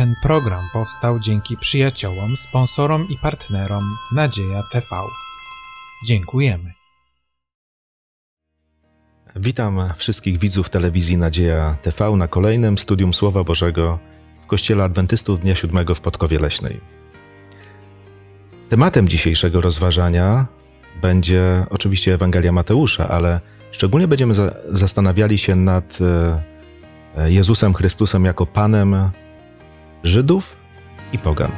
Ten program powstał dzięki przyjaciołom, sponsorom i partnerom Nadzieja TV. Dziękujemy. Witam wszystkich widzów telewizji Nadzieja TV na kolejnym studium Słowa Bożego w Kościele Adwentystów Dnia Siódmego w Podkowie Leśnej. Tematem dzisiejszego rozważania będzie oczywiście Ewangelia Mateusza, ale szczególnie będziemy za zastanawiali się nad e, Jezusem Chrystusem jako Panem Żydów i Pogan.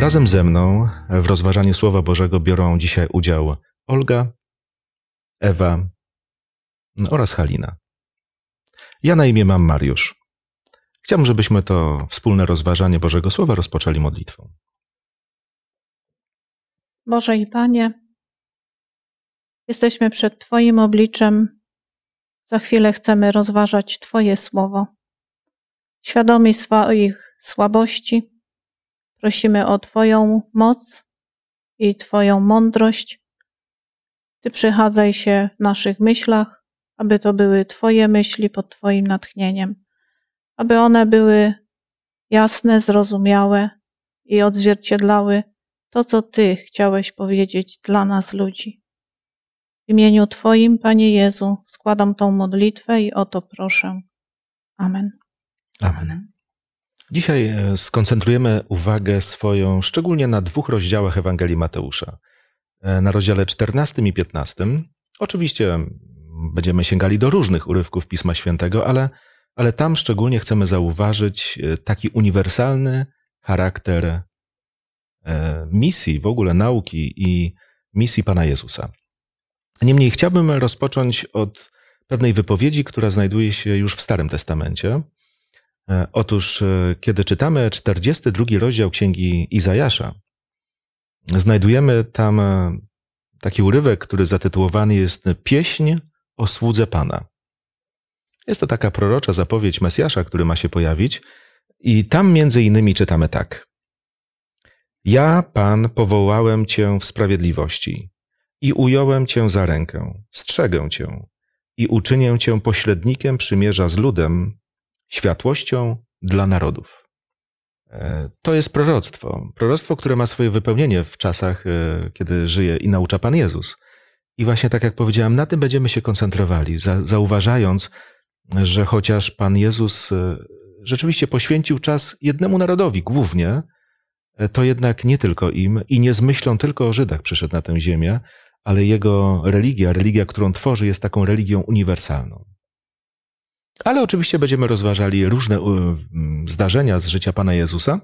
Razem ze mną w rozważaniu Słowa Bożego biorą dzisiaj udział Olga, Ewa oraz Halina. Ja na imię mam Mariusz. Chciałbym, żebyśmy to wspólne rozważanie Bożego Słowa rozpoczęli modlitwą. Boże i Panie, jesteśmy przed Twoim obliczem. Za chwilę chcemy rozważać Twoje słowo. Świadomi swoich słabości, prosimy o Twoją moc i Twoją mądrość. Ty przychadzaj się w naszych myślach, aby to były Twoje myśli pod Twoim natchnieniem, aby one były jasne, zrozumiałe i odzwierciedlały to, co Ty chciałeś powiedzieć dla nas ludzi. W imieniu Twoim, Panie Jezu, składam tą modlitwę i o to proszę. Amen. Amen. Dzisiaj e, skoncentrujemy uwagę swoją szczególnie na dwóch rozdziałach Ewangelii Mateusza. E, na rozdziale 14 i 15. Oczywiście będziemy sięgali do różnych urywków Pisma Świętego, ale, ale tam szczególnie chcemy zauważyć e, taki uniwersalny charakter misji, w ogóle nauki i misji Pana Jezusa. Niemniej chciałbym rozpocząć od pewnej wypowiedzi, która znajduje się już w Starym Testamencie. E, otóż, e, kiedy czytamy 42 rozdział Księgi Izajasza, znajdujemy tam e, taki urywek, który zatytułowany jest Pieśń o słudze Pana. Jest to taka prorocza zapowiedź Mesjasza, który ma się pojawić, i tam między innymi czytamy tak. Ja, Pan, powołałem Cię w sprawiedliwości i ująłem Cię za rękę, strzegę Cię i uczynię Cię pośrednikiem przymierza z ludem, światłością dla narodów. E, to jest proroctwo. Proroctwo, które ma swoje wypełnienie w czasach, e, kiedy żyje i naucza Pan Jezus. I właśnie tak jak powiedziałem, na tym będziemy się koncentrowali, zauważając, że chociaż Pan Jezus e, rzeczywiście poświęcił czas jednemu narodowi głównie, to jednak nie tylko im i nie z myślą tylko o Żydach przyszedł na tę ziemię, ale jego religia, religia, którą tworzy, jest taką religią uniwersalną. Ale oczywiście będziemy rozważali różne zdarzenia z życia Pana Jezusa,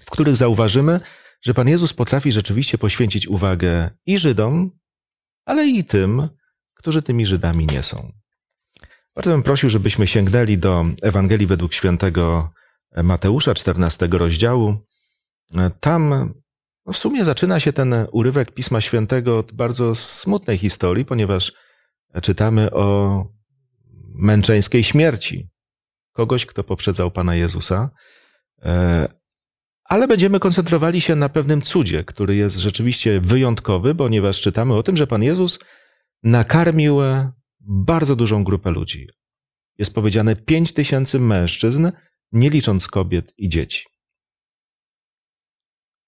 w których zauważymy, że Pan Jezus potrafi rzeczywiście poświęcić uwagę i Żydom, ale i tym, którzy tymi Żydami nie są. Bardzo bym prosił, żebyśmy sięgnęli do Ewangelii według świętego Mateusza, 14 rozdziału. Tam no w sumie zaczyna się ten urywek Pisma Świętego od bardzo smutnej historii, ponieważ czytamy o męczeńskiej śmierci kogoś, kto poprzedzał Pana Jezusa. E, ale będziemy koncentrowali się na pewnym cudzie, który jest rzeczywiście wyjątkowy, ponieważ czytamy o tym, że Pan Jezus nakarmił bardzo dużą grupę ludzi. Jest powiedziane pięć tysięcy mężczyzn, nie licząc kobiet i dzieci.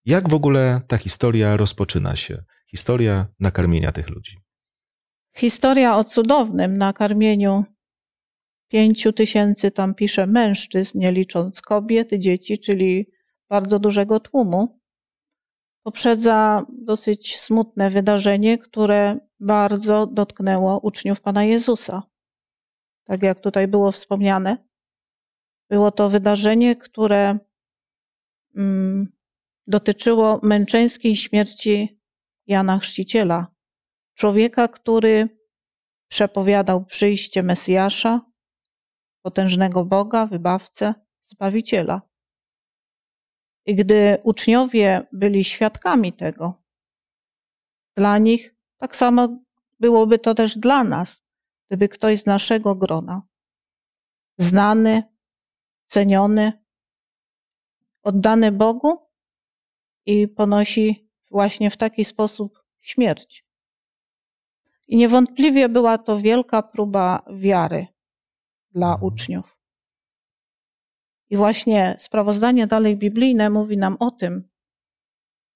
Jak w ogóle ta historia rozpoczyna się? Historia nakarmienia tych ludzi. Historia o cudownym nakarmieniu pięciu tysięcy, tam pisze mężczyzn, nie licząc kobiet, dzieci, czyli bardzo dużego tłumu, poprzedza dosyć smutne wydarzenie, które bardzo dotknęło uczniów Pana Jezusa. Tak jak tutaj było wspomniane, było to wydarzenie, które mm, dotyczyło męczeńskiej śmierci Jana Chrzciciela, człowieka, który przepowiadał przyjście Mesjasza, potężnego Boga, wybawcę, zbawiciela. I gdy uczniowie byli świadkami tego, dla nich tak samo byłoby to też dla nas, gdyby ktoś z naszego grona, znany, ceniony, oddany Bogu i ponosi właśnie w taki sposób śmierć. I niewątpliwie była to wielka próba wiary dla Mhm. uczniów. I właśnie sprawozdanie dalej biblijne mówi nam o tym,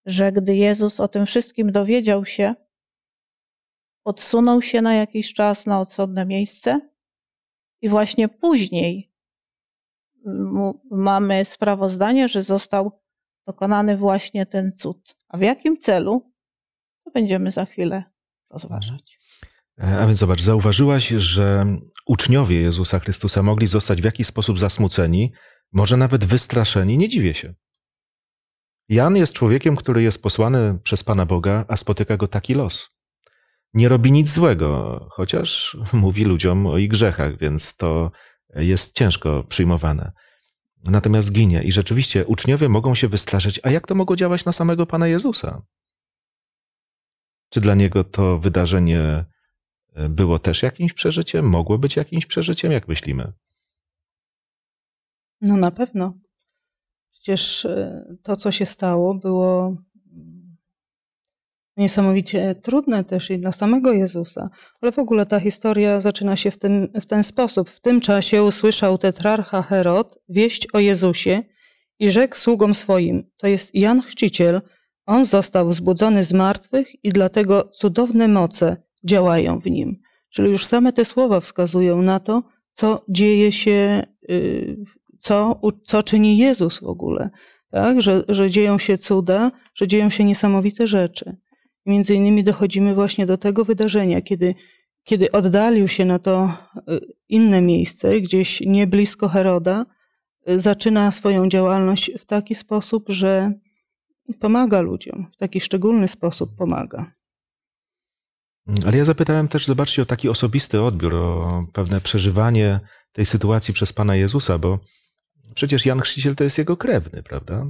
że gdy Jezus o tym wszystkim dowiedział się, odsunął się na jakiś czas na osobne miejsce i właśnie później mu- mamy sprawozdanie, że został dokonany właśnie ten cud. A w jakim celu? To będziemy za chwilę rozważać. E, A więc zobacz, zauważyłaś, że uczniowie Jezusa Chrystusa mogli zostać w jakiś sposób zasmuceni, może nawet wystraszeni. Nie dziwię się. Jan jest człowiekiem, który jest posłany przez Pana Boga, a spotyka go taki los. Nie robi nic złego, chociaż mówi ludziom o ich grzechach, więc to jest ciężko przyjmowane. Natomiast ginie i rzeczywiście uczniowie mogą się wystraszyć, a jak to mogło działać na samego Pana Jezusa? Czy dla niego to wydarzenie było też jakimś przeżyciem? Mogło być jakimś przeżyciem? Jak myślimy? No na pewno. Przecież e, to, co się stało, było niesamowicie trudne też i dla samego Jezusa. Ale w ogóle ta historia zaczyna się w ten, w ten sposób. W tym czasie usłyszał tetrarcha Herod wieść o Jezusie i rzekł sługom swoim, to jest Jan Chrzciciel, on został wzbudzony z martwych i dlatego cudowne moce działają w nim. Czyli już same te słowa wskazują na to, co dzieje się, y, co, co czyni Jezus w ogóle. Tak? Że, że dzieją się cuda, że dzieją się niesamowite rzeczy. Między innymi dochodzimy właśnie do tego wydarzenia, kiedy, kiedy oddalił się na to y, inne miejsce, gdzieś nie blisko Heroda, y, zaczyna swoją działalność w taki sposób, że pomaga ludziom, w taki szczególny sposób pomaga. Ale ja zapytałem też, zobaczcie, o taki osobisty odbiór, o pewne przeżywanie tej sytuacji przez Pana Jezusa, bo przecież Jan Chrzciciel to jest jego krewny, prawda?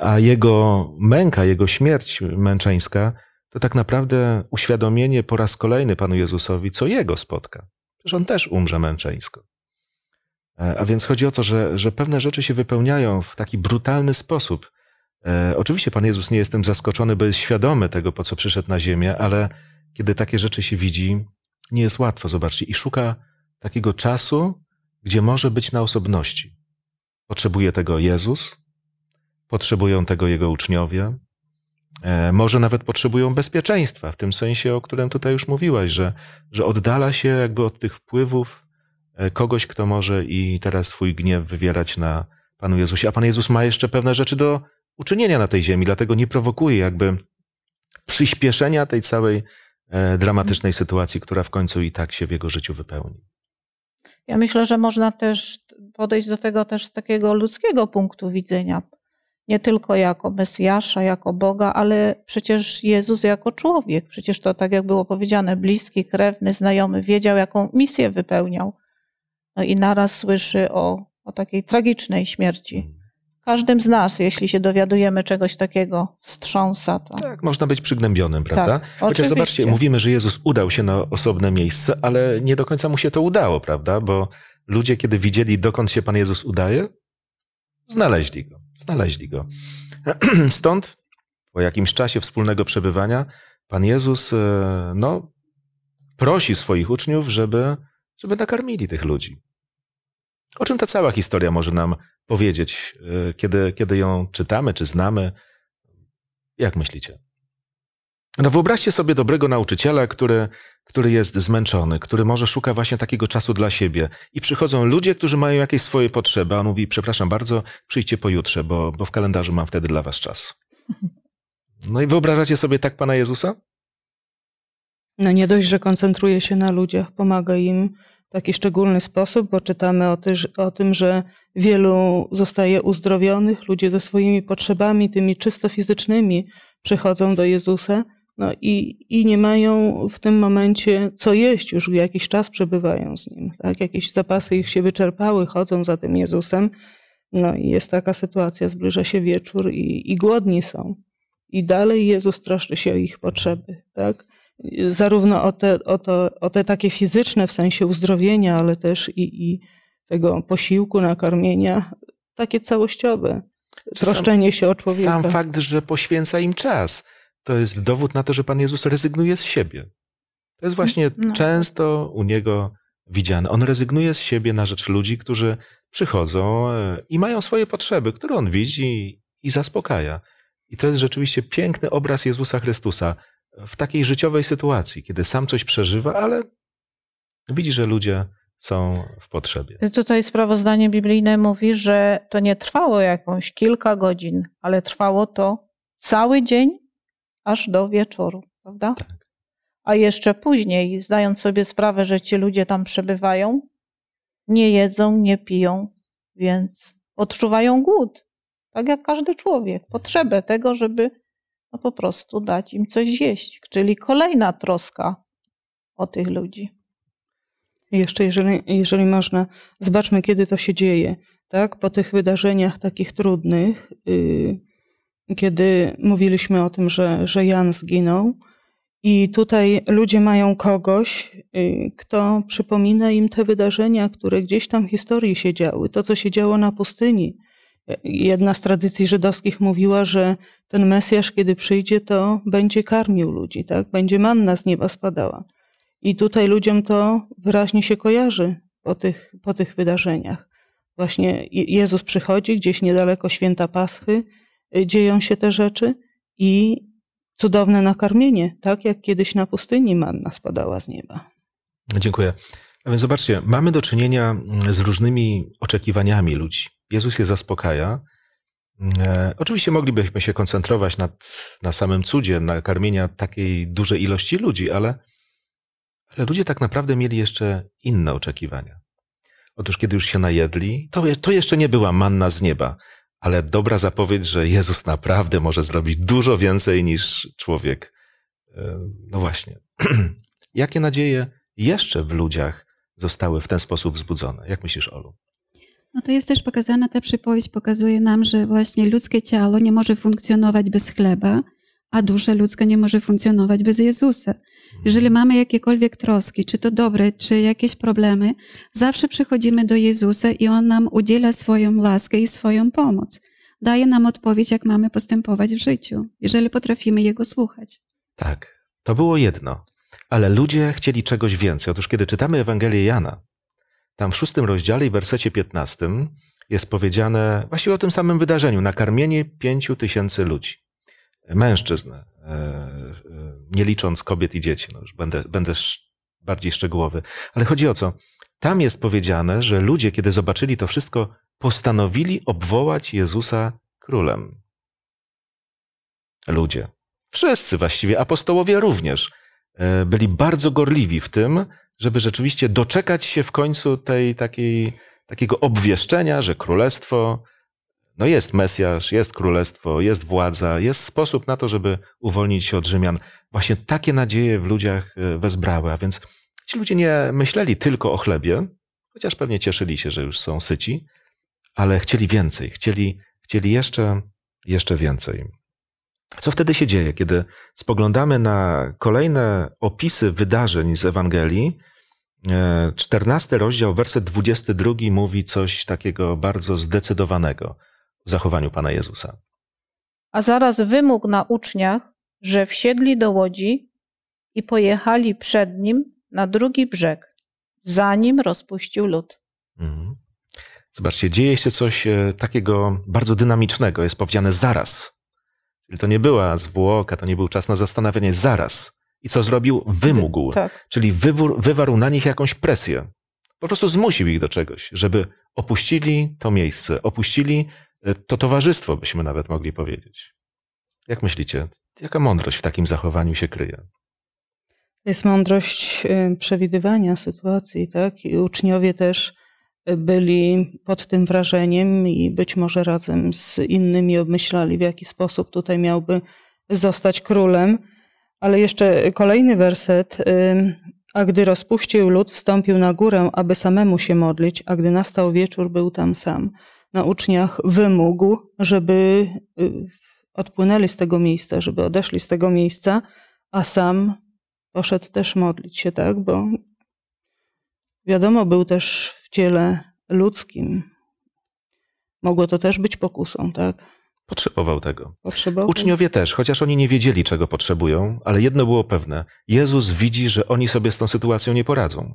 A jego męka, jego śmierć męczeńska to tak naprawdę uświadomienie po raz kolejny Panu Jezusowi, co jego spotka. Przecież on też umrze męczeńsko. E, A więc chodzi o to, że, że pewne rzeczy się wypełniają w taki brutalny sposób. E, oczywiście Pan Jezus nie jest tym zaskoczony, bo jest świadomy tego, po co przyszedł na ziemię, ale kiedy takie rzeczy się widzi, nie jest łatwo, zobaczcie, i szuka takiego czasu, gdzie może być na osobności. Potrzebuje tego Jezus, potrzebują tego Jego uczniowie, e, może nawet potrzebują bezpieczeństwa, w tym sensie, o którym tutaj już mówiłaś, że, że oddala się jakby od tych wpływów e, kogoś, kto może i teraz swój gniew wywierać na Panu Jezusie. A Pan Jezus ma jeszcze pewne rzeczy do uczynienia na tej ziemi, dlatego nie prowokuje jakby przyspieszenia tej całej e, dramatycznej sytuacji, która w końcu i tak się w jego życiu wypełni. Ja myślę, że można też podejść do tego też z takiego ludzkiego punktu widzenia. Nie tylko jako Mesjasza, jako Boga, ale przecież Jezus jako człowiek. Przecież to, tak jak było powiedziane, bliski, krewny, znajomy, wiedział, jaką misję wypełniał. No i naraz słyszy o, o takiej tragicznej śmierci. Każdym z nas, jeśli się dowiadujemy czegoś takiego, wstrząsa to. Tak, można być przygnębionym, prawda? Tak, Chociaż zobaczcie, mówimy, że Jezus udał się na osobne miejsce, ale nie do końca mu się to udało, prawda? Bo ludzie, kiedy widzieli, dokąd się Pan Jezus udaje, znaleźli go. Znaleźli go. Stąd, po jakimś czasie wspólnego przebywania, Pan Jezus, e, no, prosi swoich uczniów, żeby, żeby nakarmili tych ludzi. O czym ta cała historia może nam powiedzieć, e, kiedy, kiedy ją czytamy, czy znamy? Jak myślicie? No wyobraźcie sobie dobrego nauczyciela, który, który jest zmęczony, który może szuka właśnie takiego czasu dla siebie i przychodzą ludzie, którzy mają jakieś swoje potrzeby, a on mówi, przepraszam bardzo, przyjdźcie pojutrze, bo, bo w kalendarzu mam wtedy dla was czas. No i wyobrażacie sobie tak Pana Jezusa? No nie dość, że koncentruje się na ludziach, pomaga im w taki szczególny sposób, bo czytamy o, tyż, o tym, że wielu zostaje uzdrowionych, ludzie ze swoimi potrzebami, tymi czysto fizycznymi, przychodzą do Jezusa no i, i nie mają w tym momencie co jeść, już jakiś czas przebywają z Nim. Tak? Jakieś zapasy ich się wyczerpały, chodzą za tym Jezusem. No i jest taka sytuacja, zbliża się wieczór i, i głodni są. I dalej Jezus troszczy się o ich potrzeby. Tak? zarówno o te, o, to, o te takie fizyczne w sensie uzdrowienia, ale też i, i tego posiłku, nakarmienia, takie całościowe. Troszczenie się o człowieka. Sam fakt, że poświęca im czas. To jest dowód na to, że Pan Jezus rezygnuje z siebie. To jest właśnie No. często u Niego widziane. On rezygnuje z siebie na rzecz ludzi, którzy przychodzą e, i mają swoje potrzeby, które On widzi i zaspokaja. I to jest rzeczywiście piękny obraz Jezusa Chrystusa w takiej życiowej sytuacji, kiedy sam coś przeżywa, ale widzi, że ludzie są w potrzebie. Tutaj sprawozdanie biblijne mówi, że to nie trwało jakąś kilka godzin, ale trwało to cały dzień aż do wieczoru, prawda? Tak. A jeszcze później, zdając sobie sprawę, że ci ludzie tam przebywają, nie jedzą, nie piją, więc odczuwają głód. Tak jak każdy człowiek. Potrzebę tego, żeby no po prostu dać im coś zjeść. Czyli kolejna troska o tych ludzi. Jeszcze, jeżeli, jeżeli można, zobaczmy, kiedy to się dzieje. Tak? Po tych wydarzeniach takich trudnych, yy, kiedy mówiliśmy o tym, że, że Jan zginął, i tutaj ludzie mają kogoś, yy, kto przypomina im te wydarzenia, które gdzieś tam w historii się działy, to, co się działo na pustyni. Jedna z tradycji żydowskich mówiła, że ten Mesjasz, kiedy przyjdzie, to będzie karmił ludzi, tak? Będzie manna z nieba spadała. I tutaj ludziom to wyraźnie się kojarzy po tych, po tych wydarzeniach. Właśnie Je- Jezus przychodzi gdzieś niedaleko święta Paschy, y, dzieją się te rzeczy i cudowne nakarmienie, tak jak kiedyś na pustyni manna spadała z nieba. Dziękuję. A więc zobaczcie, mamy do czynienia mm, z różnymi oczekiwaniami ludzi. Jezus je zaspokaja. E, oczywiście moglibyśmy się koncentrować nad, na samym cudzie nakarmienia takiej dużej ilości ludzi, ale, ale ludzie tak naprawdę mieli jeszcze inne oczekiwania. Otóż, kiedy już się najedli, to, to jeszcze nie była manna z nieba, ale dobra zapowiedź, że Jezus naprawdę może zrobić dużo więcej niż człowiek. E, No właśnie. Jakie nadzieje jeszcze w ludziach zostały w ten sposób wzbudzone? Jak myślisz, Olu? No to jest też pokazana, ta przypowieść pokazuje nam, że właśnie ludzkie ciało nie może funkcjonować bez chleba, a dusza ludzka nie może funkcjonować bez Jezusa. Jeżeli mamy jakiekolwiek troski, czy to dobre, czy jakieś problemy, zawsze przychodzimy do Jezusa i On nam udziela swoją laskę i swoją pomoc. Daje nam odpowiedź, jak mamy postępować w życiu, jeżeli potrafimy Jego słuchać. Tak, to było jedno. Ale ludzie chcieli czegoś więcej. Otóż, kiedy czytamy Ewangelię Jana, tam w szóstym rozdziale i wersecie piętnastym jest powiedziane właściwie o tym samym wydarzeniu nakarmienie pięciu tysięcy ludzi. Mężczyzn, e, e, nie licząc kobiet i dzieci. No już będę, będę bardziej szczegółowy. Ale chodzi o co? Tam jest powiedziane, że ludzie, kiedy zobaczyli to wszystko, postanowili obwołać Jezusa królem. Ludzie. Wszyscy właściwie, apostołowie również, e, byli bardzo gorliwi w tym, żeby rzeczywiście doczekać się w końcu tej takiej, takiego obwieszczenia, że królestwo, no jest Mesjasz, jest królestwo, jest władza, jest sposób na to, żeby uwolnić się od Rzymian. Właśnie takie nadzieje w ludziach e, wezbrały, a więc ci ludzie nie myśleli tylko o chlebie, chociaż pewnie cieszyli się, że już są syci, ale chcieli więcej, chcieli, chcieli jeszcze, jeszcze więcej. Co wtedy się dzieje, kiedy spoglądamy na kolejne opisy wydarzeń z Ewangelii? E, 14 rozdział, werset 22 mówi coś takiego bardzo zdecydowanego zachowaniu Pana Jezusa. A zaraz wymógł na uczniach, że wsiedli do łodzi i pojechali przed nim na drugi brzeg, zanim rozpuścił lud. Mhm. Zobaczcie, dzieje się coś e, takiego bardzo dynamicznego. Jest powiedziane zaraz. Czyli to nie była zwłoka, to nie był czas na zastanawianie. Zaraz. I co zrobił? Wymógł. Tak. Czyli wywór, wywarł na nich jakąś presję. Po prostu zmusił ich do czegoś, żeby opuścili to miejsce, opuścili to towarzystwo, byśmy nawet mogli powiedzieć. Jak myślicie, jaka mądrość w takim zachowaniu się kryje? Jest mądrość y, przewidywania sytuacji, tak? I uczniowie też byli pod tym wrażeniem i być może razem z innymi obmyślali, w jaki sposób tutaj miałby zostać królem. Ale jeszcze kolejny werset. y, A gdy rozpuścił lud, wstąpił na górę, aby samemu się modlić, a gdy nastał wieczór, był tam sam. Na uczniach wymógł, żeby y, odpłynęli z tego miejsca, żeby odeszli z tego miejsca, a sam poszedł też modlić się, tak? Bo wiadomo, był też w ciele ludzkim. Mogło to też być pokusą, tak? Potrzebował tego. Potrzebował. Uczniowie też, chociaż oni nie wiedzieli, czego potrzebują, ale jedno było pewne. Jezus widzi, że oni sobie z tą sytuacją nie poradzą.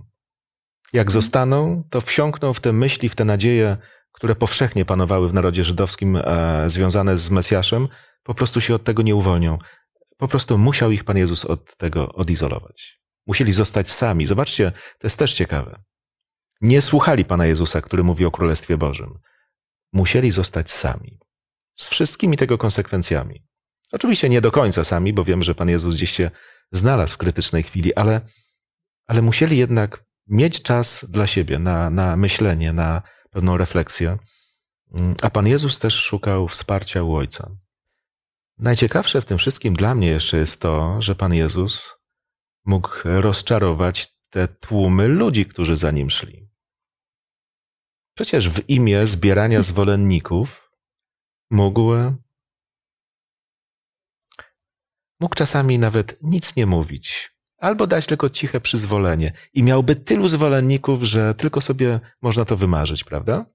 Jak zostaną, to wsiąkną w te myśli, w te nadzieje, które powszechnie panowały w narodzie żydowskim, e, związane z Mesjaszem, po prostu się od tego nie uwolnią. Po prostu musiał ich Pan Jezus od tego odizolować. Musieli zostać sami. Zobaczcie, to jest też ciekawe. Nie słuchali Pana Jezusa, który mówi o Królestwie Bożym. Musieli zostać sami. Z wszystkimi tego konsekwencjami. Oczywiście nie do końca sami, bo wiem, że Pan Jezus gdzieś się znalazł w krytycznej chwili, ale, ale musieli jednak mieć czas dla siebie, na, na myślenie, na pewną refleksję. A Pan Jezus też szukał wsparcia u Ojca. Najciekawsze w tym wszystkim dla mnie jeszcze jest to, że Pan Jezus mógł rozczarować te tłumy ludzi, którzy za nim szli. Przecież w imię zbierania zwolenników mógł, mógł czasami nawet nic nie mówić, albo dać tylko ciche przyzwolenie i miałby tylu zwolenników, że tylko sobie można to wymarzyć, prawda?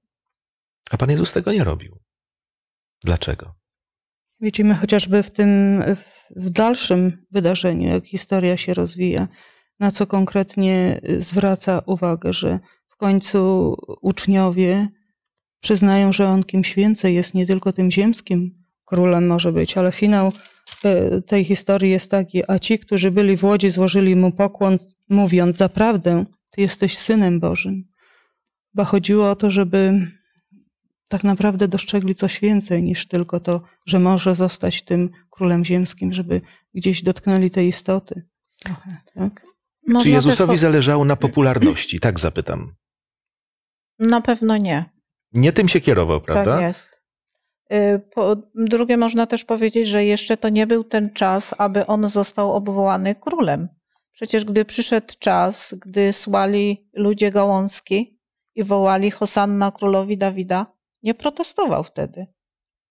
A Pan Jezus tego nie robił. Dlaczego? Widzimy chociażby w tym, w dalszym wydarzeniu, jak historia się rozwija, na co konkretnie zwraca uwagę, że w końcu uczniowie przyznają, że on kimś więcej jest, nie tylko tym ziemskim królem może być, ale finał e, tej historii jest taki, a ci, którzy byli w łodzi, złożyli mu pokłon, mówiąc, zaprawdę, ty jesteś synem Bożym. Bo chodziło o to, żeby tak naprawdę dostrzegli coś więcej niż tylko to, że może zostać tym królem ziemskim, żeby gdzieś dotknęli tej istoty. Trochę, tak? Można Czy Jezusowi po- zależało na popularności? Tak zapytam. Na pewno nie. Nie tym się kierował, prawda? Tak jest. Y, Po drugie, można też powiedzieć, że jeszcze to nie był ten czas, aby on został obwołany królem. Przecież gdy przyszedł czas, gdy słali ludzie gałązki i wołali Hosanna królowi Dawida, nie protestował wtedy.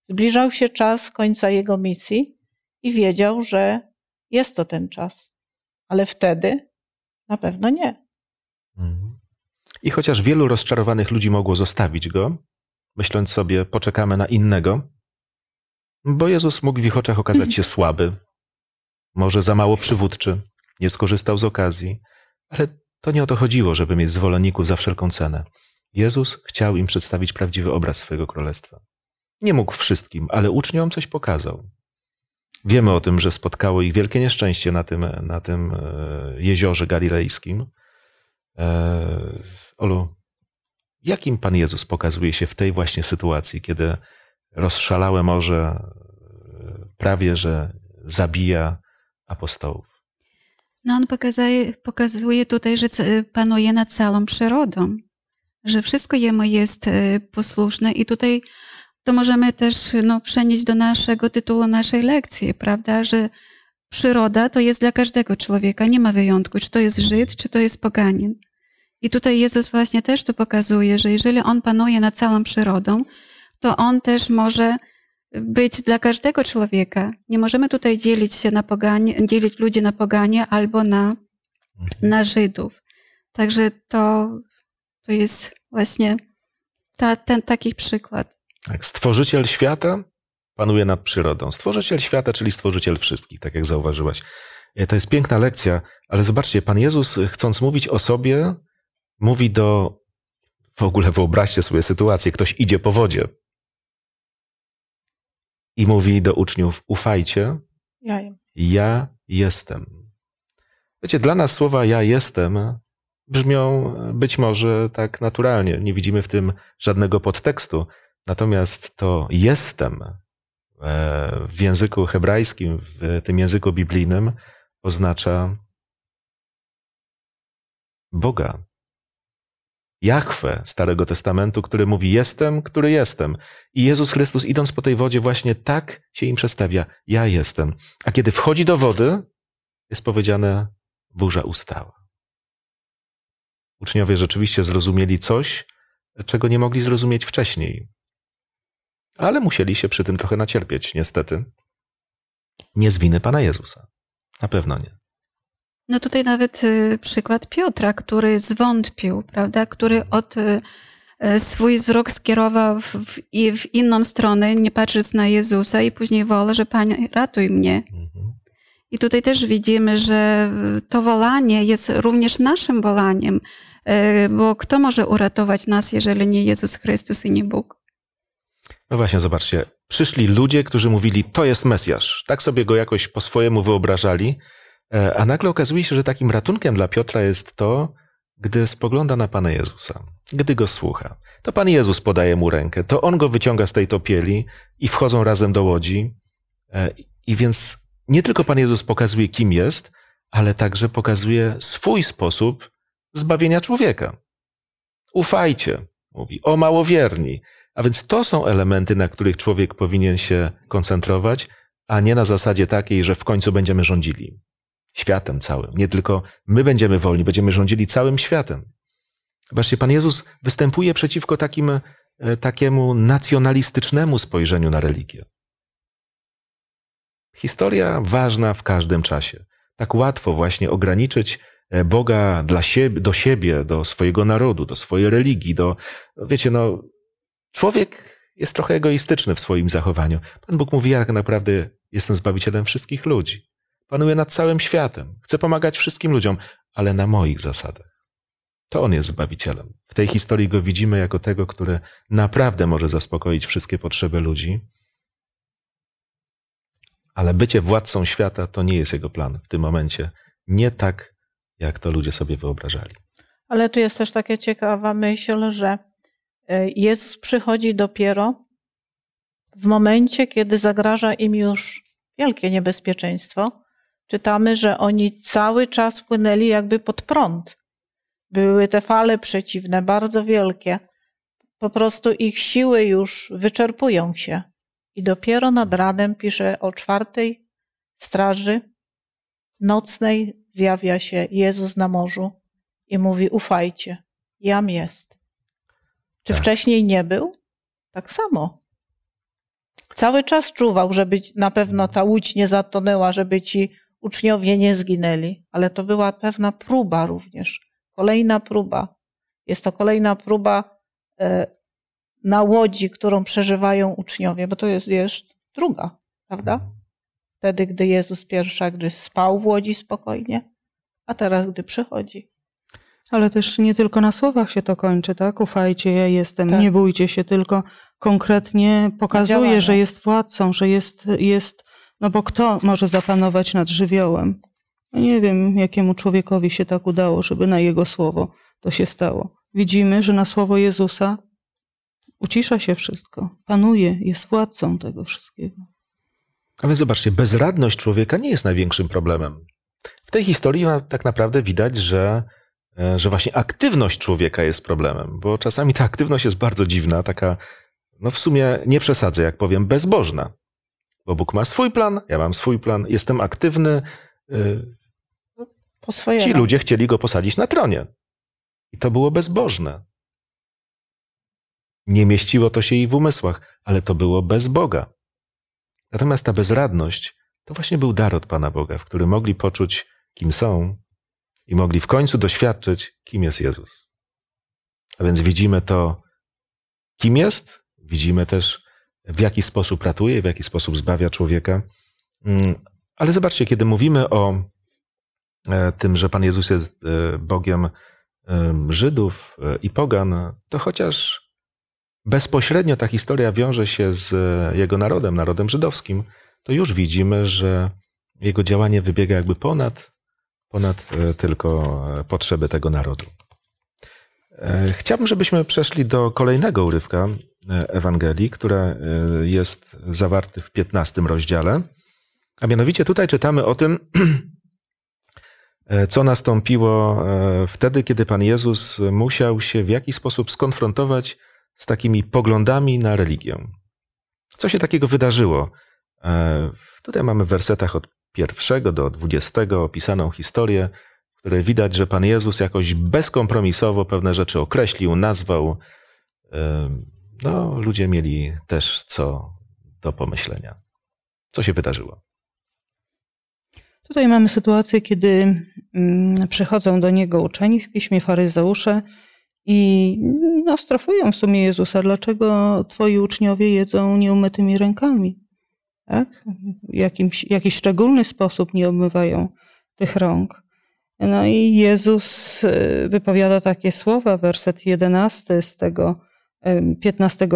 Zbliżał się czas końca jego misji i wiedział, że jest to ten czas. Ale wtedy na pewno nie. Mhm. I chociaż wielu rozczarowanych ludzi mogło zostawić go, myśląc sobie, poczekamy na innego, bo Jezus mógł w ich oczach okazać się słaby, może za mało przywódczy, nie skorzystał z okazji, ale to nie o to chodziło, żeby mieć zwolenników za wszelką cenę. Jezus chciał im przedstawić prawdziwy obraz swojego królestwa. Nie mógł wszystkim, ale uczniom coś pokazał. Wiemy o tym, że spotkało ich wielkie nieszczęście na tym, na tym e, jeziorze galilejskim. E, Olu, jakim Pan Jezus pokazuje się w tej właśnie sytuacji, kiedy rozszalałe morze e, prawie że zabija apostołów? No on pokazuje, pokazuje tutaj, że ca- panuje nad całą przyrodą, że wszystko jemu jest e, posłuszne i tutaj to możemy też no, przenieść do naszego tytułu naszej lekcji, prawda, że przyroda to jest dla każdego człowieka, nie ma wyjątku, czy to jest Żyd, czy to jest poganin. I tutaj Jezus właśnie też to pokazuje, że jeżeli On panuje nad całą przyrodą, to On też może być dla każdego człowieka. Nie możemy tutaj dzielić się na poganie, dzielić ludzi na poganie albo na, na Żydów. Także to, to jest właśnie ta, ten taki przykład. Tak, stworzyciel świata panuje nad przyrodą. Stworzyciel świata, czyli stworzyciel wszystkich, tak jak zauważyłaś. E, To jest piękna lekcja, ale zobaczcie, Pan Jezus, chcąc mówić o sobie, mówi do. W ogóle wyobraźcie sobie sytuację, ktoś idzie po wodzie i mówi do uczniów: Ufajcie, Ja ja jestem. Wiecie, dla nas słowa ja jestem brzmią być może tak naturalnie. Nie widzimy w tym żadnego podtekstu. Natomiast to jestem e, w języku hebrajskim, w tym języku biblijnym oznacza Boga. Jahwe Starego Testamentu, który mówi jestem, który jestem. I Jezus Chrystus idąc po tej wodzie właśnie tak się im przedstawia. Ja jestem. A kiedy wchodzi do wody, jest powiedziane burza ustała. Uczniowie rzeczywiście zrozumieli coś, czego nie mogli zrozumieć wcześniej. Ale musieli się przy tym trochę nacierpieć, niestety. Nie z winy Pana Jezusa. Na pewno nie. No tutaj nawet y, przykład Piotra, który zwątpił, prawda, który od y, e, swój wzrok skierował w, w, inną stronę, nie patrząc na Jezusa i później woła, że Panie, ratuj mnie. Mhm. I tutaj też widzimy, że to wolanie jest również naszym wolaniem, e, bo kto może uratować nas, jeżeli nie Jezus Chrystus i nie Bóg? No właśnie, zobaczcie. Przyszli ludzie, którzy mówili, to jest Mesjasz. Tak sobie go jakoś po swojemu wyobrażali, a nagle okazuje się, że takim ratunkiem dla Piotra jest to, gdy spogląda na Pana Jezusa, gdy go słucha. To Pan Jezus podaje mu rękę, to on go wyciąga z tej topieli i wchodzą razem do łodzi. E, I więc nie tylko Pan Jezus pokazuje, kim jest, ale także pokazuje swój sposób zbawienia człowieka. Ufajcie, mówi, o małowierni. A więc to są elementy, na których człowiek powinien się koncentrować, a nie na zasadzie takiej, że w końcu będziemy rządzili światem całym. Nie tylko my będziemy wolni, będziemy rządzili całym światem. Zobaczcie, Pan Jezus występuje przeciwko takim, e, takiemu nacjonalistycznemu spojrzeniu na religię. Historia ważna w każdym czasie. Tak łatwo właśnie ograniczyć e, Boga dla siebie, do siebie, do swojego narodu, do swojej religii, do, wiecie, no, człowiek jest trochę egoistyczny w swoim zachowaniu. Pan Bóg mówi, ja tak naprawdę jestem zbawicielem wszystkich ludzi. Panuję nad całym światem. Chcę pomagać wszystkim ludziom, ale na moich zasadach. To On jest Zbawicielem. W tej historii Go widzimy jako tego, który naprawdę może zaspokoić wszystkie potrzeby ludzi. Ale bycie władcą świata to nie jest Jego plan w tym momencie. Nie tak, jak to ludzie sobie wyobrażali. Ale tu jest też taka ciekawa myśl, że e, Jezus przychodzi dopiero w momencie, kiedy zagraża im już wielkie niebezpieczeństwo. Czytamy, że oni cały czas płynęli jakby pod prąd. Były te fale przeciwne, bardzo wielkie. Po prostu ich siły już wyczerpują się. I dopiero nad ranem pisze o czwartej straży nocnej zjawia się Jezus na morzu i mówi: Ufajcie, jam jest. Czy Tak. wcześniej nie był? Tak samo. Cały czas czuwał, żeby na pewno ta łódź nie zatonęła, żeby ci uczniowie nie zginęli, ale to była pewna próba również. Kolejna próba. Jest to kolejna próba e, na łodzi, którą przeżywają uczniowie, bo to jest już druga, prawda? Wtedy, gdy Jezus pierwsza, gdy spał w łodzi spokojnie, a teraz, gdy przychodzi. Ale też nie tylko na słowach się to kończy, tak? Ufajcie, ja jestem, Tak. nie bójcie się, tylko konkretnie pokazuje, że jest władcą, że jest, jest, no bo kto może zapanować nad żywiołem? Ja nie wiem, jakiemu człowiekowi się tak udało, żeby na jego słowo to się stało. Widzimy, że na słowo Jezusa ucisza się wszystko, panuje, jest władcą tego wszystkiego. Ale zobaczcie, bezradność człowieka nie jest największym problemem. W tej historii tak naprawdę widać, że, e, że właśnie aktywność człowieka jest problemem, bo czasami ta aktywność jest bardzo dziwna, taka, no w sumie nie przesadzę, jak powiem, bezbożna. Bo Bóg ma swój plan, ja mam swój plan, jestem aktywny. y, Po swojemu. Ci ludzie chcieli go posadzić na tronie. I to było bezbożne. Nie mieściło to się jej w umysłach, ale to było bez Boga. Natomiast ta bezradność to właśnie był dar od Pana Boga, w którym mogli poczuć, kim są i mogli w końcu doświadczyć, kim jest Jezus. A więc widzimy to, kim jest, widzimy też, w jaki sposób ratuje, w jaki sposób zbawia człowieka. Mm, Ale zobaczcie, kiedy mówimy o e, tym, że Pan Jezus jest e, Bogiem e, Żydów i Pogan, to chociaż bezpośrednio ta historia wiąże się z jego narodem, narodem żydowskim, to już widzimy, że jego działanie wybiega jakby ponad, ponad tylko potrzeby tego narodu. Chciałbym, żebyśmy przeszli do kolejnego urywka Ewangelii, który e, jest zawarty w 15 rozdziale. A mianowicie tutaj czytamy o tym, e, co nastąpiło e, wtedy, kiedy Pan Jezus musiał się w jakiś sposób skonfrontować z takimi poglądami na religię. Co się takiego wydarzyło? E, Tutaj mamy w wersetach od pierwszego do dwudziestego opisaną historię, w której widać, że Pan Jezus jakoś bezkompromisowo pewne rzeczy określił, nazwał. No, ludzie mieli też co do pomyślenia. Co się wydarzyło? Tutaj mamy sytuację, kiedy mm, przychodzą do niego uczeni w piśmie faryzeusze i no, strofują w sumie Jezusa. Dlaczego twoi uczniowie jedzą nieumytymi rękami? Tak? W jakimś, jakiś szczególny sposób nie obmywają tych rąk. No i Jezus y, wypowiada takie słowa, werset 11 z tego 15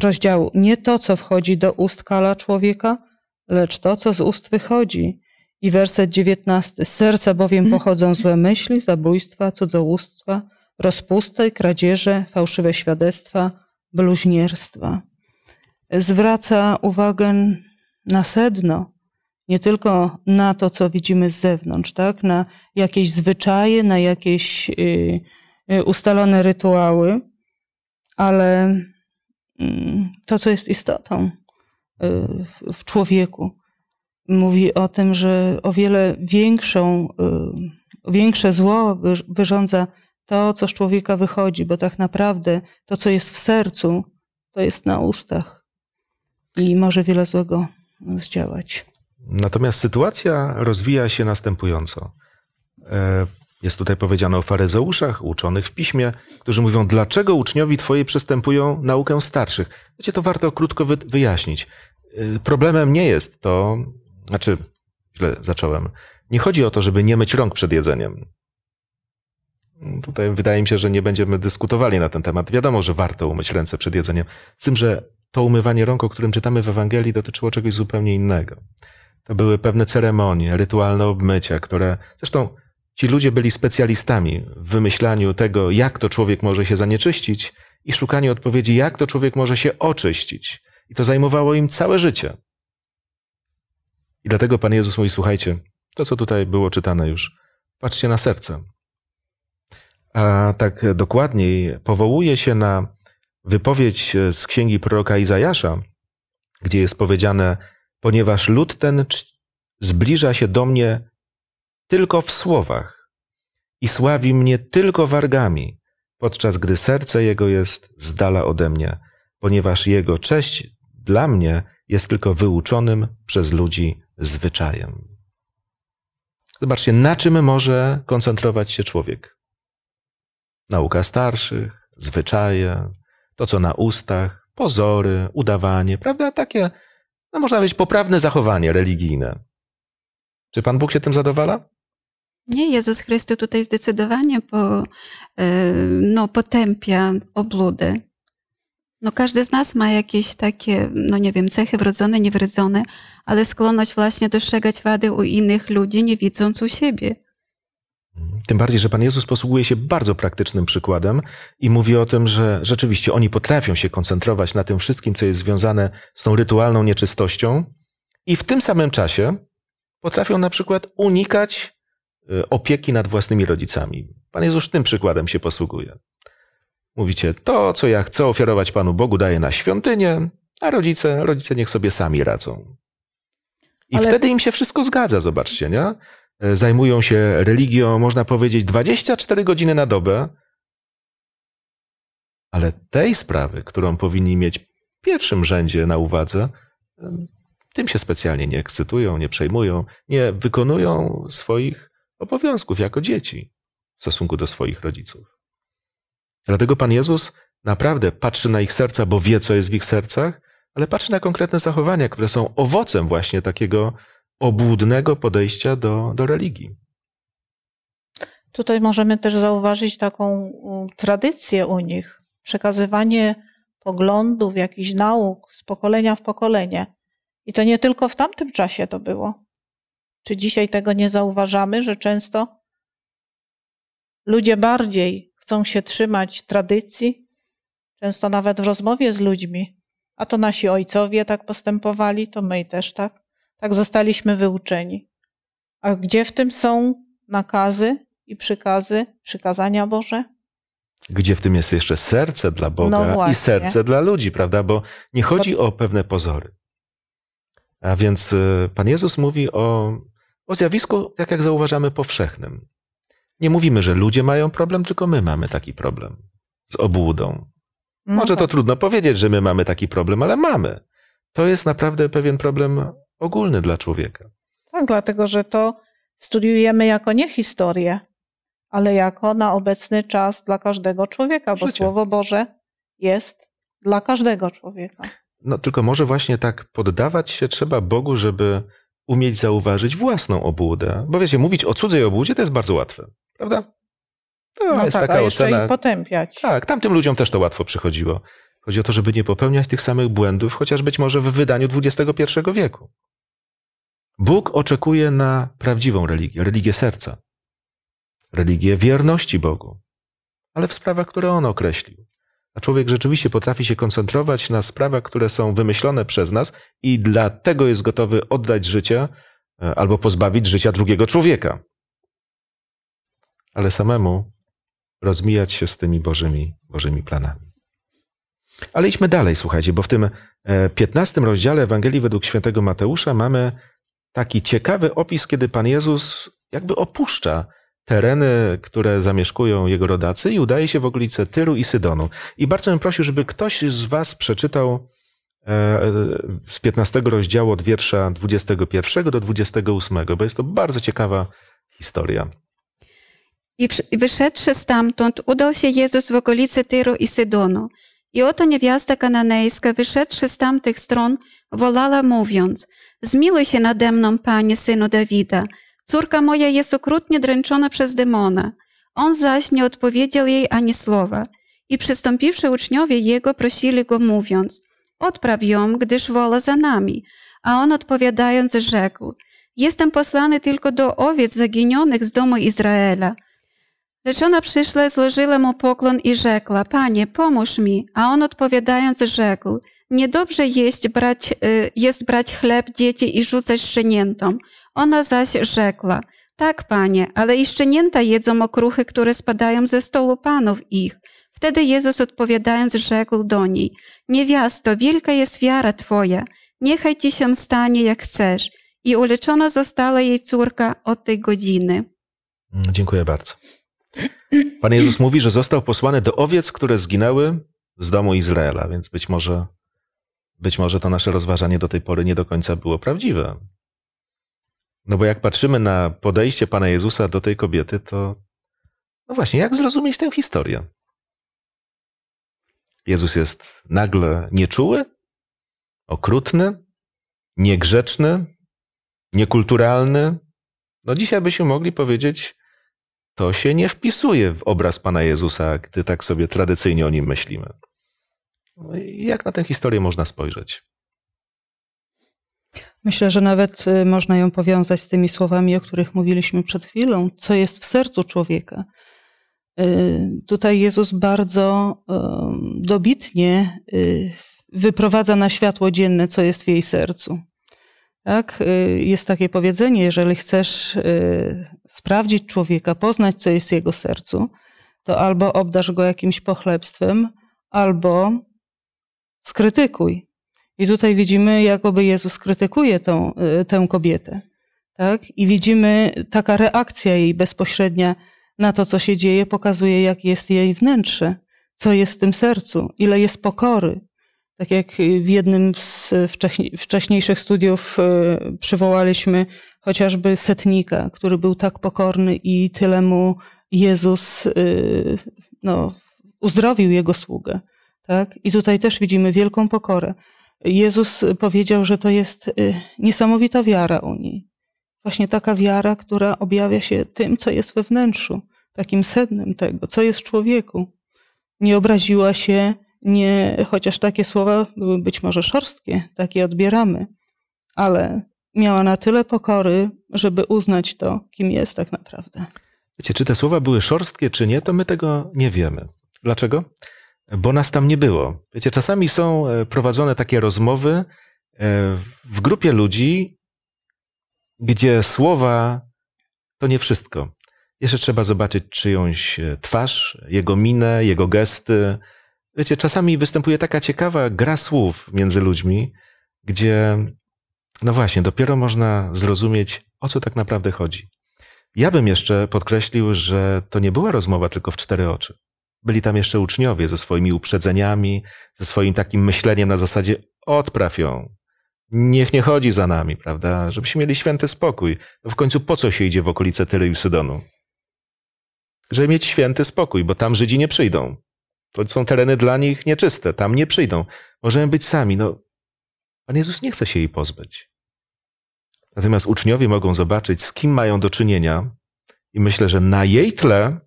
rozdziału. Nie to, co wchodzi do ust kala człowieka, lecz to, co z ust wychodzi. I werset 19. Z serca bowiem mhm. pochodzą złe myśli, zabójstwa, cudzołóstwa, rozpusty, kradzieże, fałszywe świadectwa, bluźnierstwa. Zwraca uwagę na sedno, nie tylko na to, co widzimy z zewnątrz, tak? na jakieś zwyczaje, na jakieś y, y, ustalone rytuały, ale mm, to, co jest istotą y, w człowieku, mówi o tym, że o wiele większą, większe zło wyrządza to, co z człowieka wychodzi, bo tak naprawdę to, co jest w sercu, to jest na ustach i może wiele złego zdziałać. Natomiast sytuacja rozwija się następująco. Jest tutaj powiedziane o faryzeuszach, uczonych w piśmie, którzy mówią, dlaczego uczniowie twoi przystępują naukę starszych. Wiecie, to warto krótko wyjaśnić. E, problemem nie jest to, znaczy, źle zacząłem. Nie chodzi o to, żeby nie myć rąk przed jedzeniem. Tutaj wydaje mi się, że nie będziemy dyskutowali na ten temat. Wiadomo, że warto umyć ręce przed jedzeniem. Z tym, że to umywanie rąk, o którym czytamy w Ewangelii, dotyczyło czegoś zupełnie innego. To były pewne ceremonie, rytualne obmycia, które zresztą ci ludzie byli specjalistami w wymyślaniu tego, jak to człowiek może się zanieczyścić i szukaniu odpowiedzi, jak to człowiek może się oczyścić. I to zajmowało im całe życie. I dlatego Pan Jezus mówi: Słuchajcie, to co tutaj było czytane już, patrzcie na serce. A tak dokładniej powołuje się na wypowiedź z księgi proroka Izajasza, gdzie jest powiedziane: Ponieważ lud ten zbliża się do mnie tylko w słowach i sławi mnie tylko wargami, podczas gdy serce jego jest z dala ode mnie, ponieważ jego cześć dla mnie jest tylko wyuczonym przez ludzi zwyczajem. Zobaczcie, na czym może koncentrować się człowiek. Nauka starszych, zwyczaje, to co na ustach, pozory, udawanie, prawda? Takie, no można powiedzieć, poprawne zachowanie religijne. Czy Pan Bóg się tym zadowala? Nie, Jezus Chrystus tutaj zdecydowanie po, e, no, potępia obludę. No każdy z nas ma jakieś takie, no nie wiem, cechy wrodzone, niewrodzone, ale skłonność właśnie dostrzegać wady u innych ludzi, nie widząc u siebie. Tym bardziej, że Pan Jezus posługuje się bardzo praktycznym przykładem i mówi o tym, że rzeczywiście oni potrafią się koncentrować na tym wszystkim, co jest związane z tą rytualną nieczystością i w tym samym czasie potrafią na przykład unikać opieki nad własnymi rodzicami. Pan Jezus tym przykładem się posługuje. Mówicie, to, co ja chcę ofiarować Panu Bogu, daję na świątynię, a rodzice, rodzice niech sobie sami radzą. I Ale... wtedy im się wszystko zgadza, zobaczcie, nie? E, zajmują się religią, można powiedzieć, 24 godziny na dobę, ale tej sprawy, którą powinni mieć w pierwszym rzędzie na uwadze, tym się specjalnie nie ekscytują, nie przejmują, nie wykonują swoich obowiązków jako dzieci w stosunku do swoich rodziców. Dlatego Pan Jezus naprawdę patrzy na ich serca, bo wie, co jest w ich sercach, ale patrzy na konkretne zachowania, które są owocem właśnie takiego obłudnego podejścia do, do religii. Tutaj możemy też zauważyć taką tradycję u nich, przekazywanie poglądów, jakichś nauk z pokolenia w pokolenie. I to nie tylko w tamtym czasie to było. Czy dzisiaj tego nie zauważamy, że często ludzie bardziej chcą się trzymać tradycji, często nawet w rozmowie z ludźmi, a to nasi ojcowie tak postępowali, to my też tak. Tak zostaliśmy wyuczeni. A gdzie w tym są nakazy i przykazy, przykazania Boże? Gdzie w tym jest jeszcze serce dla Boga no i serce dla ludzi, prawda? Bo nie chodzi o pewne pozory. A więc y, Pan Jezus mówi o, o zjawisku, tak jak zauważamy, powszechnym. Nie mówimy, że ludzie mają problem, tylko my mamy taki problem z obłudą. No Może tak. to trudno powiedzieć, że my mamy taki problem, ale mamy. To jest naprawdę pewien problem ogólny dla człowieka. Tak, dlatego że to studiujemy jako nie historię, ale jako na obecny czas dla każdego człowieka, bo Życie. Słowo Boże jest dla każdego człowieka. No tylko może właśnie tak poddawać się trzeba Bogu, żeby umieć zauważyć własną obłudę. Bo wiecie, mówić o cudzej obłudzie to jest bardzo łatwe, prawda? To no jest tak, taka a ocena. i potępiać. Tak, tamtym ludziom też to łatwo przychodziło. Chodzi o to, żeby nie popełniać tych samych błędów, chociaż być może w wydaniu XXI wieku. Bóg oczekuje na prawdziwą religię, religię serca, religię wierności Bogu, ale w sprawach, które On określił. Człowiek rzeczywiście potrafi się koncentrować na sprawach, które są wymyślone przez nas i dlatego jest gotowy oddać życie e, albo pozbawić życia drugiego człowieka. Ale samemu rozmijać się z tymi Bożymi, Bożymi planami. Ale idźmy dalej, słuchajcie, bo w tym e, 15 rozdziale Ewangelii według świętego Mateusza mamy taki ciekawy opis, kiedy Pan Jezus jakby opuszcza tereny, które zamieszkują jego rodacy i udaje się w okolice Tyru i Sydonu. I bardzo bym prosił, żeby ktoś z was przeczytał e, z 15 rozdziału od wiersza 21 do 28, bo jest to bardzo ciekawa historia. I wyszedłszy stamtąd, udał się Jezus w okolice Tyru i Sydonu. I oto niewiasta kananejska, wyszedłszy z tamtych stron, wolała mówiąc, zmiluj się nade mną, Panie, synu Dawida. Córka moja jest okrutnie dręczona przez demona. On zaś nie odpowiedział jej ani słowa. I przystąpiwszy uczniowie jego, prosili go mówiąc, odpraw ją, gdyż wola za nami. A on odpowiadając rzekł, jestem posłany tylko do owiec zaginionych z domu Izraela. Lecz ona przyszła, złożyła mu poklon i rzekła, Panie, pomóż mi. A on odpowiadając rzekł, niedobrze jest brać, y, jest brać chleb dzieci i rzucać szczeniętom. Ona zaś rzekła, tak, Panie, ale i szczenięta jedzą okruchy, które spadają ze stołu panów ich. Wtedy Jezus odpowiadając rzekł do niej, niewiasto, wielka jest wiara Twoja, niechaj Ci się stanie jak chcesz. I uleczona została jej córka od tej godziny. Dziękuję bardzo. Pan Jezus mówi, że został posłany do owiec, które zginęły z domu Izraela, więc być może, być może to nasze rozważanie do tej pory nie do końca było prawdziwe. No bo jak patrzymy na podejście Pana Jezusa do tej kobiety, to no właśnie, jak zrozumieć tę historię? Jezus jest nagle nieczuły, okrutny, niegrzeczny, niekulturalny. No dzisiaj byśmy mogli powiedzieć, to się nie wpisuje w obraz Pana Jezusa, gdy tak sobie tradycyjnie o nim myślimy. No Jak na tę historię można spojrzeć? Myślę, że nawet y, można ją powiązać z tymi słowami, o których mówiliśmy przed chwilą, co jest w sercu człowieka. Y, Tutaj Jezus bardzo em, dobitnie y, wyprowadza na światło dzienne, co jest w jej sercu. Tak? Y, Jest takie powiedzenie, jeżeli chcesz y, sprawdzić człowieka, poznać, co jest w jego sercu, to albo obdasz go jakimś pochlebstwem, albo skrytykuj. I tutaj widzimy, jakoby Jezus krytykuje tą, y, tę kobietę. Tak? I widzimy taka reakcja jej bezpośrednia na to, co się dzieje, pokazuje, jak jest jej wnętrze, co jest w tym sercu, ile jest pokory. Tak jak w jednym z wcześniej, wcześniejszych studiów y, przywołaliśmy chociażby setnika, który był tak pokorny i tyle mu Jezus y, no, uzdrowił jego sługę. Tak? I tutaj też widzimy wielką pokorę. Jezus powiedział, że to jest y, niesamowita wiara u niej. Właśnie taka wiara, która objawia się tym, co jest we wnętrzu, takim sednem tego, co jest w człowieku. Nie obraziła się, nie, chociaż takie słowa były być może szorstkie, takie odbieramy, ale miała na tyle pokory, żeby uznać to, kim jest tak naprawdę. Wiecie, czy te słowa były szorstkie, czy nie, to my tego nie wiemy. Dlaczego? Bo nas tam nie było. Wiecie, czasami są e, prowadzone takie rozmowy e, w grupie ludzi, gdzie słowa to nie wszystko. Jeszcze trzeba zobaczyć czyjąś e, twarz, jego minę, jego gesty. Wiecie, czasami występuje taka ciekawa gra słów między ludźmi, gdzie, no właśnie, dopiero można zrozumieć, o co tak naprawdę chodzi. Ja bym jeszcze podkreślił, że to nie była rozmowa tylko w cztery oczy. Byli tam jeszcze uczniowie ze swoimi uprzedzeniami, ze swoim takim myśleniem na zasadzie odpraw ją. Niech nie chodzi za nami, prawda? Żebyśmy mieli święty spokój. No w końcu po co się idzie w okolice Tyry i Sydonu? żeby mieć święty spokój, bo tam Żydzi nie przyjdą. To są tereny dla nich nieczyste, tam nie przyjdą. Możemy być sami. No, Pan Jezus nie chce się jej pozbyć. Natomiast uczniowie mogą zobaczyć, z kim mają do czynienia, i myślę, że na jej tle,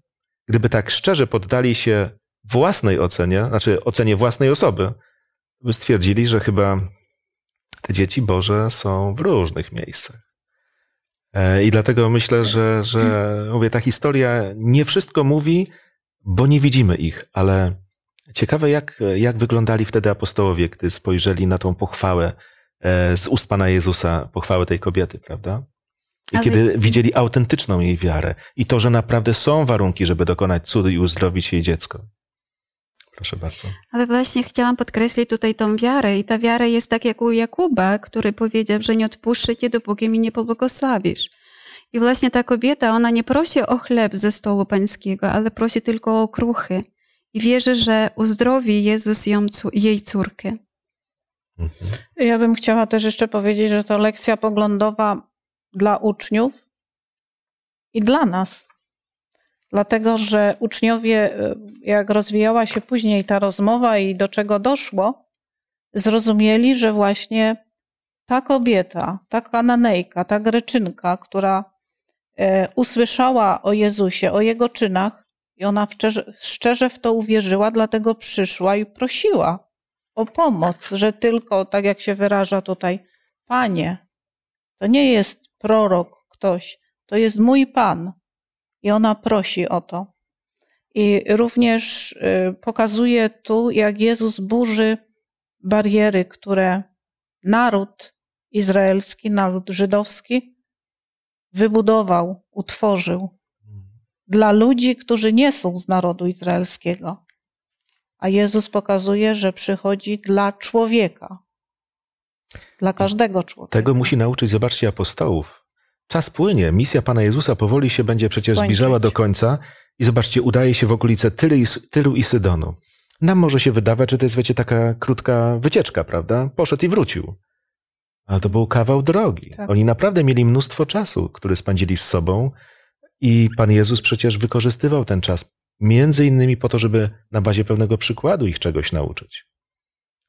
gdyby tak szczerze poddali się własnej ocenie, znaczy ocenie własnej osoby, by stwierdzili, że chyba te dzieci Boże są w różnych miejscach. E, I dlatego myślę, że, że mówię, ta historia nie wszystko mówi, bo nie widzimy ich, ale ciekawe, jak, jak wyglądali wtedy apostołowie, gdy spojrzeli na tą pochwałę e, z ust Pana Jezusa, pochwałę tej kobiety, prawda? I Ale- kiedy widzieli autentyczną jej wiarę i to, że naprawdę są warunki, żeby dokonać cudu i uzdrowić jej dziecko. Proszę bardzo. Ale właśnie chciałam podkreślić tutaj tą wiarę i ta wiara jest tak jak u Jakuba, który powiedział, że nie odpuszczę cię, dopóki mi nie pobłogosławisz. I właśnie ta kobieta, ona nie prosi o chleb ze stołu pańskiego, ale prosi tylko o kruchy. I wierzy, że uzdrowi Jezus ją, jej córkę. Mhm. Ja bym chciała też jeszcze powiedzieć, że to lekcja poglądowa dla uczniów i dla nas. Dlatego, że uczniowie, y, jak rozwijała się później ta rozmowa i do czego doszło, zrozumieli, że właśnie ta kobieta, ta kananejka, ta greczynka, która e, usłyszała o Jezusie, o jego czynach, i ona szczerze w to uwierzyła, dlatego przyszła i prosiła o pomoc, że tylko, tak jak się wyraża tutaj, Panie, to nie jest prorok ktoś, to jest mój Pan. I ona prosi o to. I również y, pokazuje tu, jak Jezus burzy bariery, które naród izraelski, naród żydowski wybudował, utworzył dla ludzi, którzy nie są z narodu izraelskiego. A Jezus pokazuje, że przychodzi dla człowieka. Dla każdego człowieka. Tego musi nauczyć, zobaczcie, apostołów. Czas płynie, misja Pana Jezusa powoli się będzie przecież Kończyć. zbliżała do końca i zobaczcie, udaje się w okolice Tylu i, Sydonu. Nam może się wydawać, że to jest, wiecie, taka krótka wycieczka, prawda? Poszedł i wrócił. Ale to był kawał drogi. Tak. Oni naprawdę mieli mnóstwo czasu, który spędzili z sobą i Pan Jezus przecież wykorzystywał ten czas między innymi po to, żeby na bazie pewnego przykładu ich czegoś nauczyć.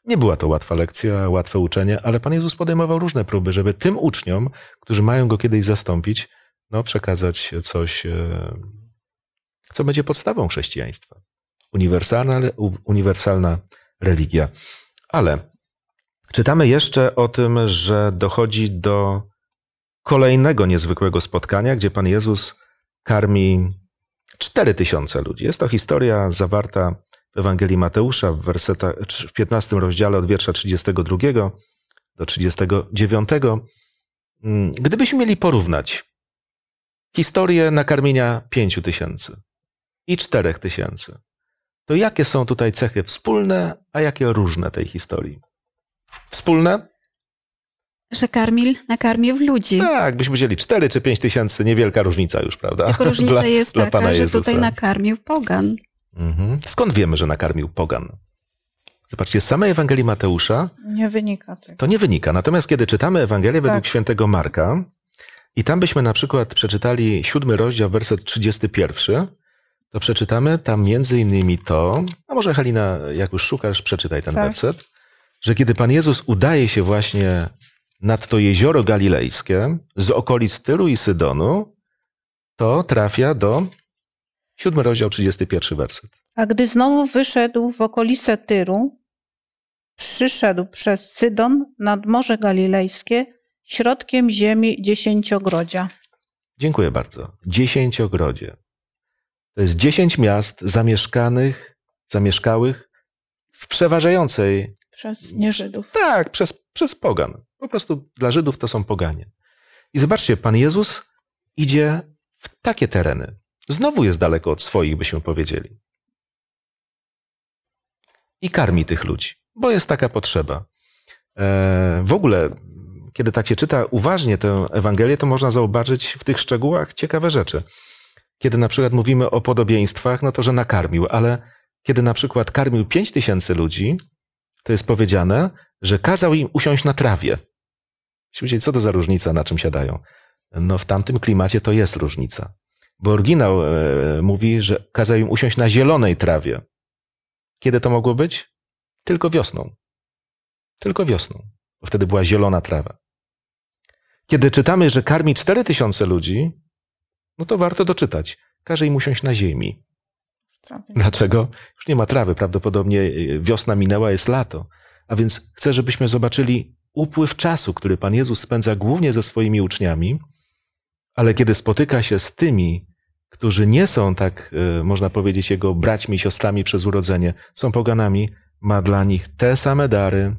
Nie była to łatwa lekcja, łatwe uczenie, ale Pan Jezus podejmował różne próby, żeby tym uczniom, którzy mają go kiedyś zastąpić, no, przekazać coś, e, co będzie podstawą chrześcijaństwa. Uniwersalna, uniwersalna religia. Ale czytamy jeszcze o tym, że dochodzi do kolejnego niezwykłego spotkania, gdzie Pan Jezus karmi cztery tysiące ludzi. Jest to historia zawarta w Ewangelii Mateusza w, werseta, w 15 rozdziale od wiersza 32 do 39. Mm, Gdybyśmy mieli porównać historię nakarmienia pięciu tysięcy i czterech tysięcy, to jakie są tutaj cechy wspólne, a jakie różne tej historii? Wspólne? Że karmil nakarmił ludzi. Tak, byśmy wzięli cztery czy pięć tysięcy, niewielka różnica już, prawda? Tylko różnica Dla- jest dla taka, że Jezusa. tutaj nakarmił pogan. Mhm. Skąd wiemy, że nakarmił pogan? Zobaczcie, z samej Ewangelii Mateusza Nie wynika tego. to nie wynika. Natomiast kiedy czytamy Ewangelię według Tak. świętego Marka i tam byśmy na przykład przeczytali siódmy rozdział, werset 31, to przeczytamy tam między innymi to, a może Halina, jak już szukasz, przeczytaj ten Tak. werset, że kiedy Pan Jezus udaje się właśnie nad to jezioro galilejskie z okolic Tylu i Sydonu, to trafia do siódmy rozdział, 31 werset. A gdy znowu wyszedł w okolice Tyru, przyszedł przez Sydon nad Morze Galilejskie, środkiem ziemi dziesięciogrodzia. Dziękuję bardzo. Dziesięciogrodzie. To jest dziesięć miast zamieszkanych, zamieszkałych w przeważającej, Przez nieżydów. tak, przez, przez pogan. Po prostu dla Żydów to są poganie. I zobaczcie, Pan Jezus idzie w takie tereny. Znowu jest daleko od swoich, byśmy powiedzieli. I karmi tych ludzi, bo jest taka potrzeba. E, w ogóle, kiedy tak się czyta uważnie tę Ewangelię, to można zobaczyć w tych szczegółach ciekawe rzeczy. Kiedy na przykład mówimy o podobieństwach, no to że nakarmił, ale kiedy na przykład karmił pięć tysięcy ludzi, to jest powiedziane, że kazał im usiąść na trawie. Myślicie, co to za różnica, na czym siadają? No w tamtym klimacie to jest różnica. Bo oryginał e, mówi, że kazał im usiąść na zielonej trawie. Kiedy to mogło być? Tylko wiosną. Tylko wiosną, bo wtedy była zielona trawa. Kiedy czytamy, że karmi cztery tysiące ludzi, no to warto doczytać. Każe im usiąść na ziemi. Dlaczego? Już nie ma trawy, prawdopodobnie e, wiosna minęła, jest lato. A więc chcę, żebyśmy zobaczyli upływ czasu, który Pan Jezus spędza głównie ze swoimi uczniami, ale kiedy spotyka się z tymi, którzy nie są tak, e, można powiedzieć, jego braćmi siostrami przez urodzenie, są poganami, ma dla nich te same dary,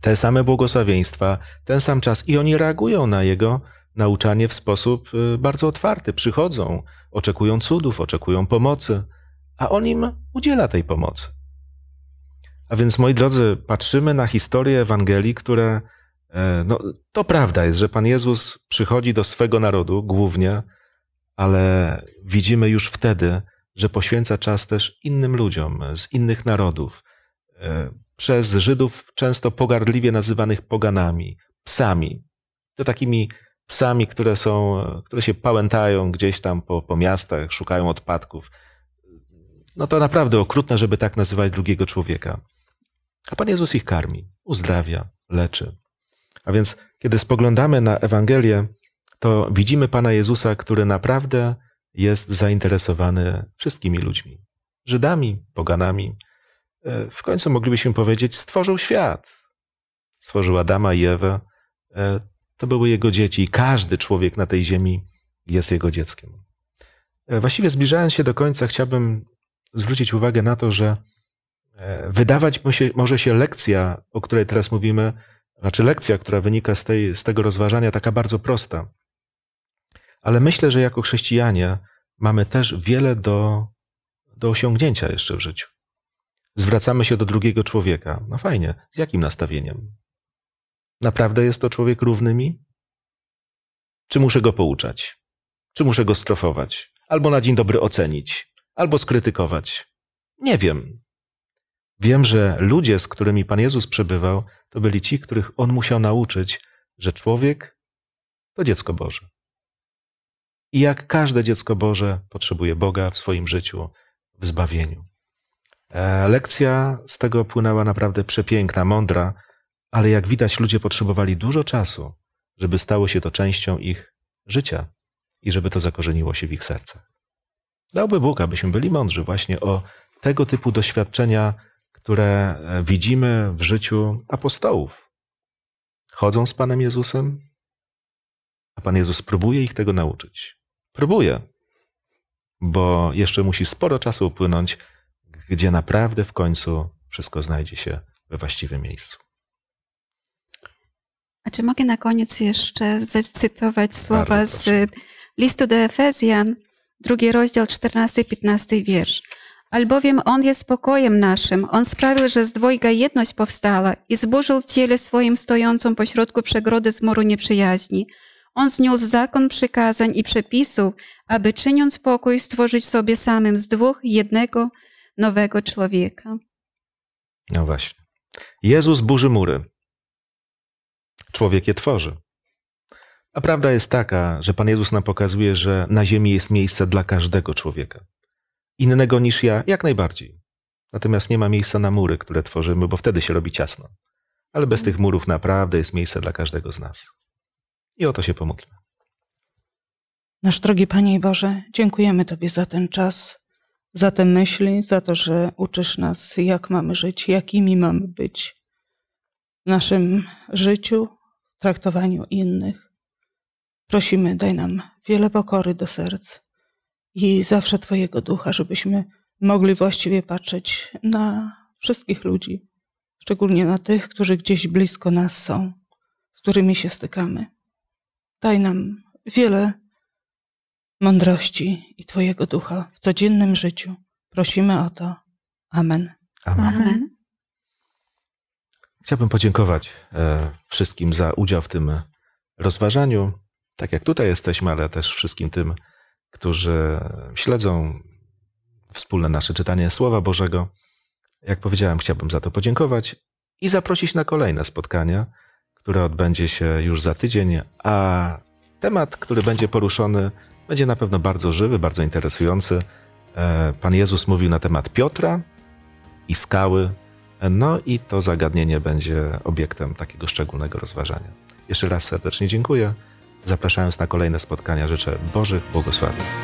te same błogosławieństwa, ten sam czas i oni reagują na jego nauczanie w sposób e, bardzo otwarty. Przychodzą, oczekują cudów, oczekują pomocy, a on im udziela tej pomocy. A więc, moi drodzy, patrzymy na historię Ewangelii, które, no, to prawda jest, że Pan Jezus przychodzi do swego narodu głównie, ale widzimy już wtedy, że poświęca czas też innym ludziom z innych narodów, e, przez Żydów często pogardliwie nazywanych poganami, psami. To takimi psami, które są, które się pałętają gdzieś tam po, po miastach, szukają odpadków. No to naprawdę okrutne, żeby tak nazywać drugiego człowieka. A Pan Jezus ich karmi, uzdrawia, leczy. A więc, kiedy spoglądamy na Ewangelię, to widzimy Pana Jezusa, który naprawdę jest zainteresowany wszystkimi ludźmi. Żydami, poganami. E, w końcu moglibyśmy powiedzieć, stworzył świat. Stworzył Adama i Ewę. E, to były jego dzieci i każdy człowiek na tej ziemi jest jego dzieckiem. E, właściwie zbliżając się do końca, chciałbym zwrócić uwagę na to, że wydawać może się lekcja, o której teraz mówimy, znaczy lekcja, która wynika z, tej, z tego rozważania, taka bardzo prosta. Ale myślę, że jako chrześcijanie mamy też wiele do, do osiągnięcia jeszcze w życiu. Zwracamy się do drugiego człowieka. No fajnie, z jakim nastawieniem? Naprawdę jest to człowiek równy mi? Czy muszę go pouczać? Czy muszę go strofować? Albo na dzień dobry ocenić? Albo skrytykować? Nie wiem. Wiem, że ludzie, z którymi Pan Jezus przebywał, to byli ci, których On musiał nauczyć, że człowiek to dziecko Boże. I jak każde dziecko Boże potrzebuje Boga w swoim życiu, w zbawieniu. E, lekcja z tego płynęła naprawdę przepiękna, mądra, ale jak widać, ludzie potrzebowali dużo czasu, żeby stało się to częścią ich życia i żeby to zakorzeniło się w ich sercach. Dałby Bóg, abyśmy byli mądrzy właśnie o tego typu doświadczenia, które e, widzimy w życiu apostołów. Chodzą z Panem Jezusem, a Pan Jezus próbuje ich tego nauczyć. Próbuje, bo jeszcze musi sporo czasu upłynąć, gdzie naprawdę w końcu wszystko znajdzie się we właściwym miejscu. A czy mogę na koniec jeszcze zacytować słowa z listu do Efezjan, drugi rozdział, 14-15 wiersz. Albowiem On jest spokojem naszym. On sprawił, że z dwojga jedność powstała i zburzył w ciele swoim stojącą pośrodku przegrody z moru nieprzyjaźni. On zniósł zakon przykazań i przepisów, aby czyniąc pokój stworzyć sobie samym z dwóch jednego nowego człowieka. No właśnie. Jezus burzy mury. Człowiek je tworzy. A prawda jest taka, że Pan Jezus nam pokazuje, że na ziemi jest miejsce dla każdego człowieka. Innego niż ja, jak najbardziej. Natomiast nie ma miejsca na mury, które tworzymy, bo wtedy się robi ciasno. Ale bez tych murów naprawdę jest miejsce dla każdego z nas. I o to się pomódlmy. Nasz drogi Panie Boże, dziękujemy Tobie za ten czas, za te myśli, za to, że uczysz nas, jak mamy żyć, jakimi mamy być w naszym życiu, traktowaniu innych. Prosimy, daj nam wiele pokory do serc i zawsze Twojego ducha, żebyśmy mogli właściwie patrzeć na wszystkich ludzi, szczególnie na tych, którzy gdzieś blisko nas są, z którymi się stykamy. Daj nam wiele mądrości i Twojego ducha w codziennym życiu. Prosimy o to. Amen. Amen. Amen. Chciałbym podziękować e, wszystkim za udział w tym rozważaniu. Tak jak tutaj jesteśmy, ale też wszystkim tym, którzy śledzą wspólne nasze czytanie Słowa Bożego. Jak powiedziałem, chciałbym za to podziękować i zaprosić na kolejne spotkania, które odbędzie się już za tydzień, a temat, który będzie poruszony, będzie na pewno bardzo żywy, bardzo interesujący. E, Pan Jezus mówił na temat Piotra i skały, no i to zagadnienie będzie obiektem takiego szczególnego rozważania. Jeszcze raz serdecznie dziękuję. Zapraszając na kolejne spotkania, życzę Bożych błogosławieństw.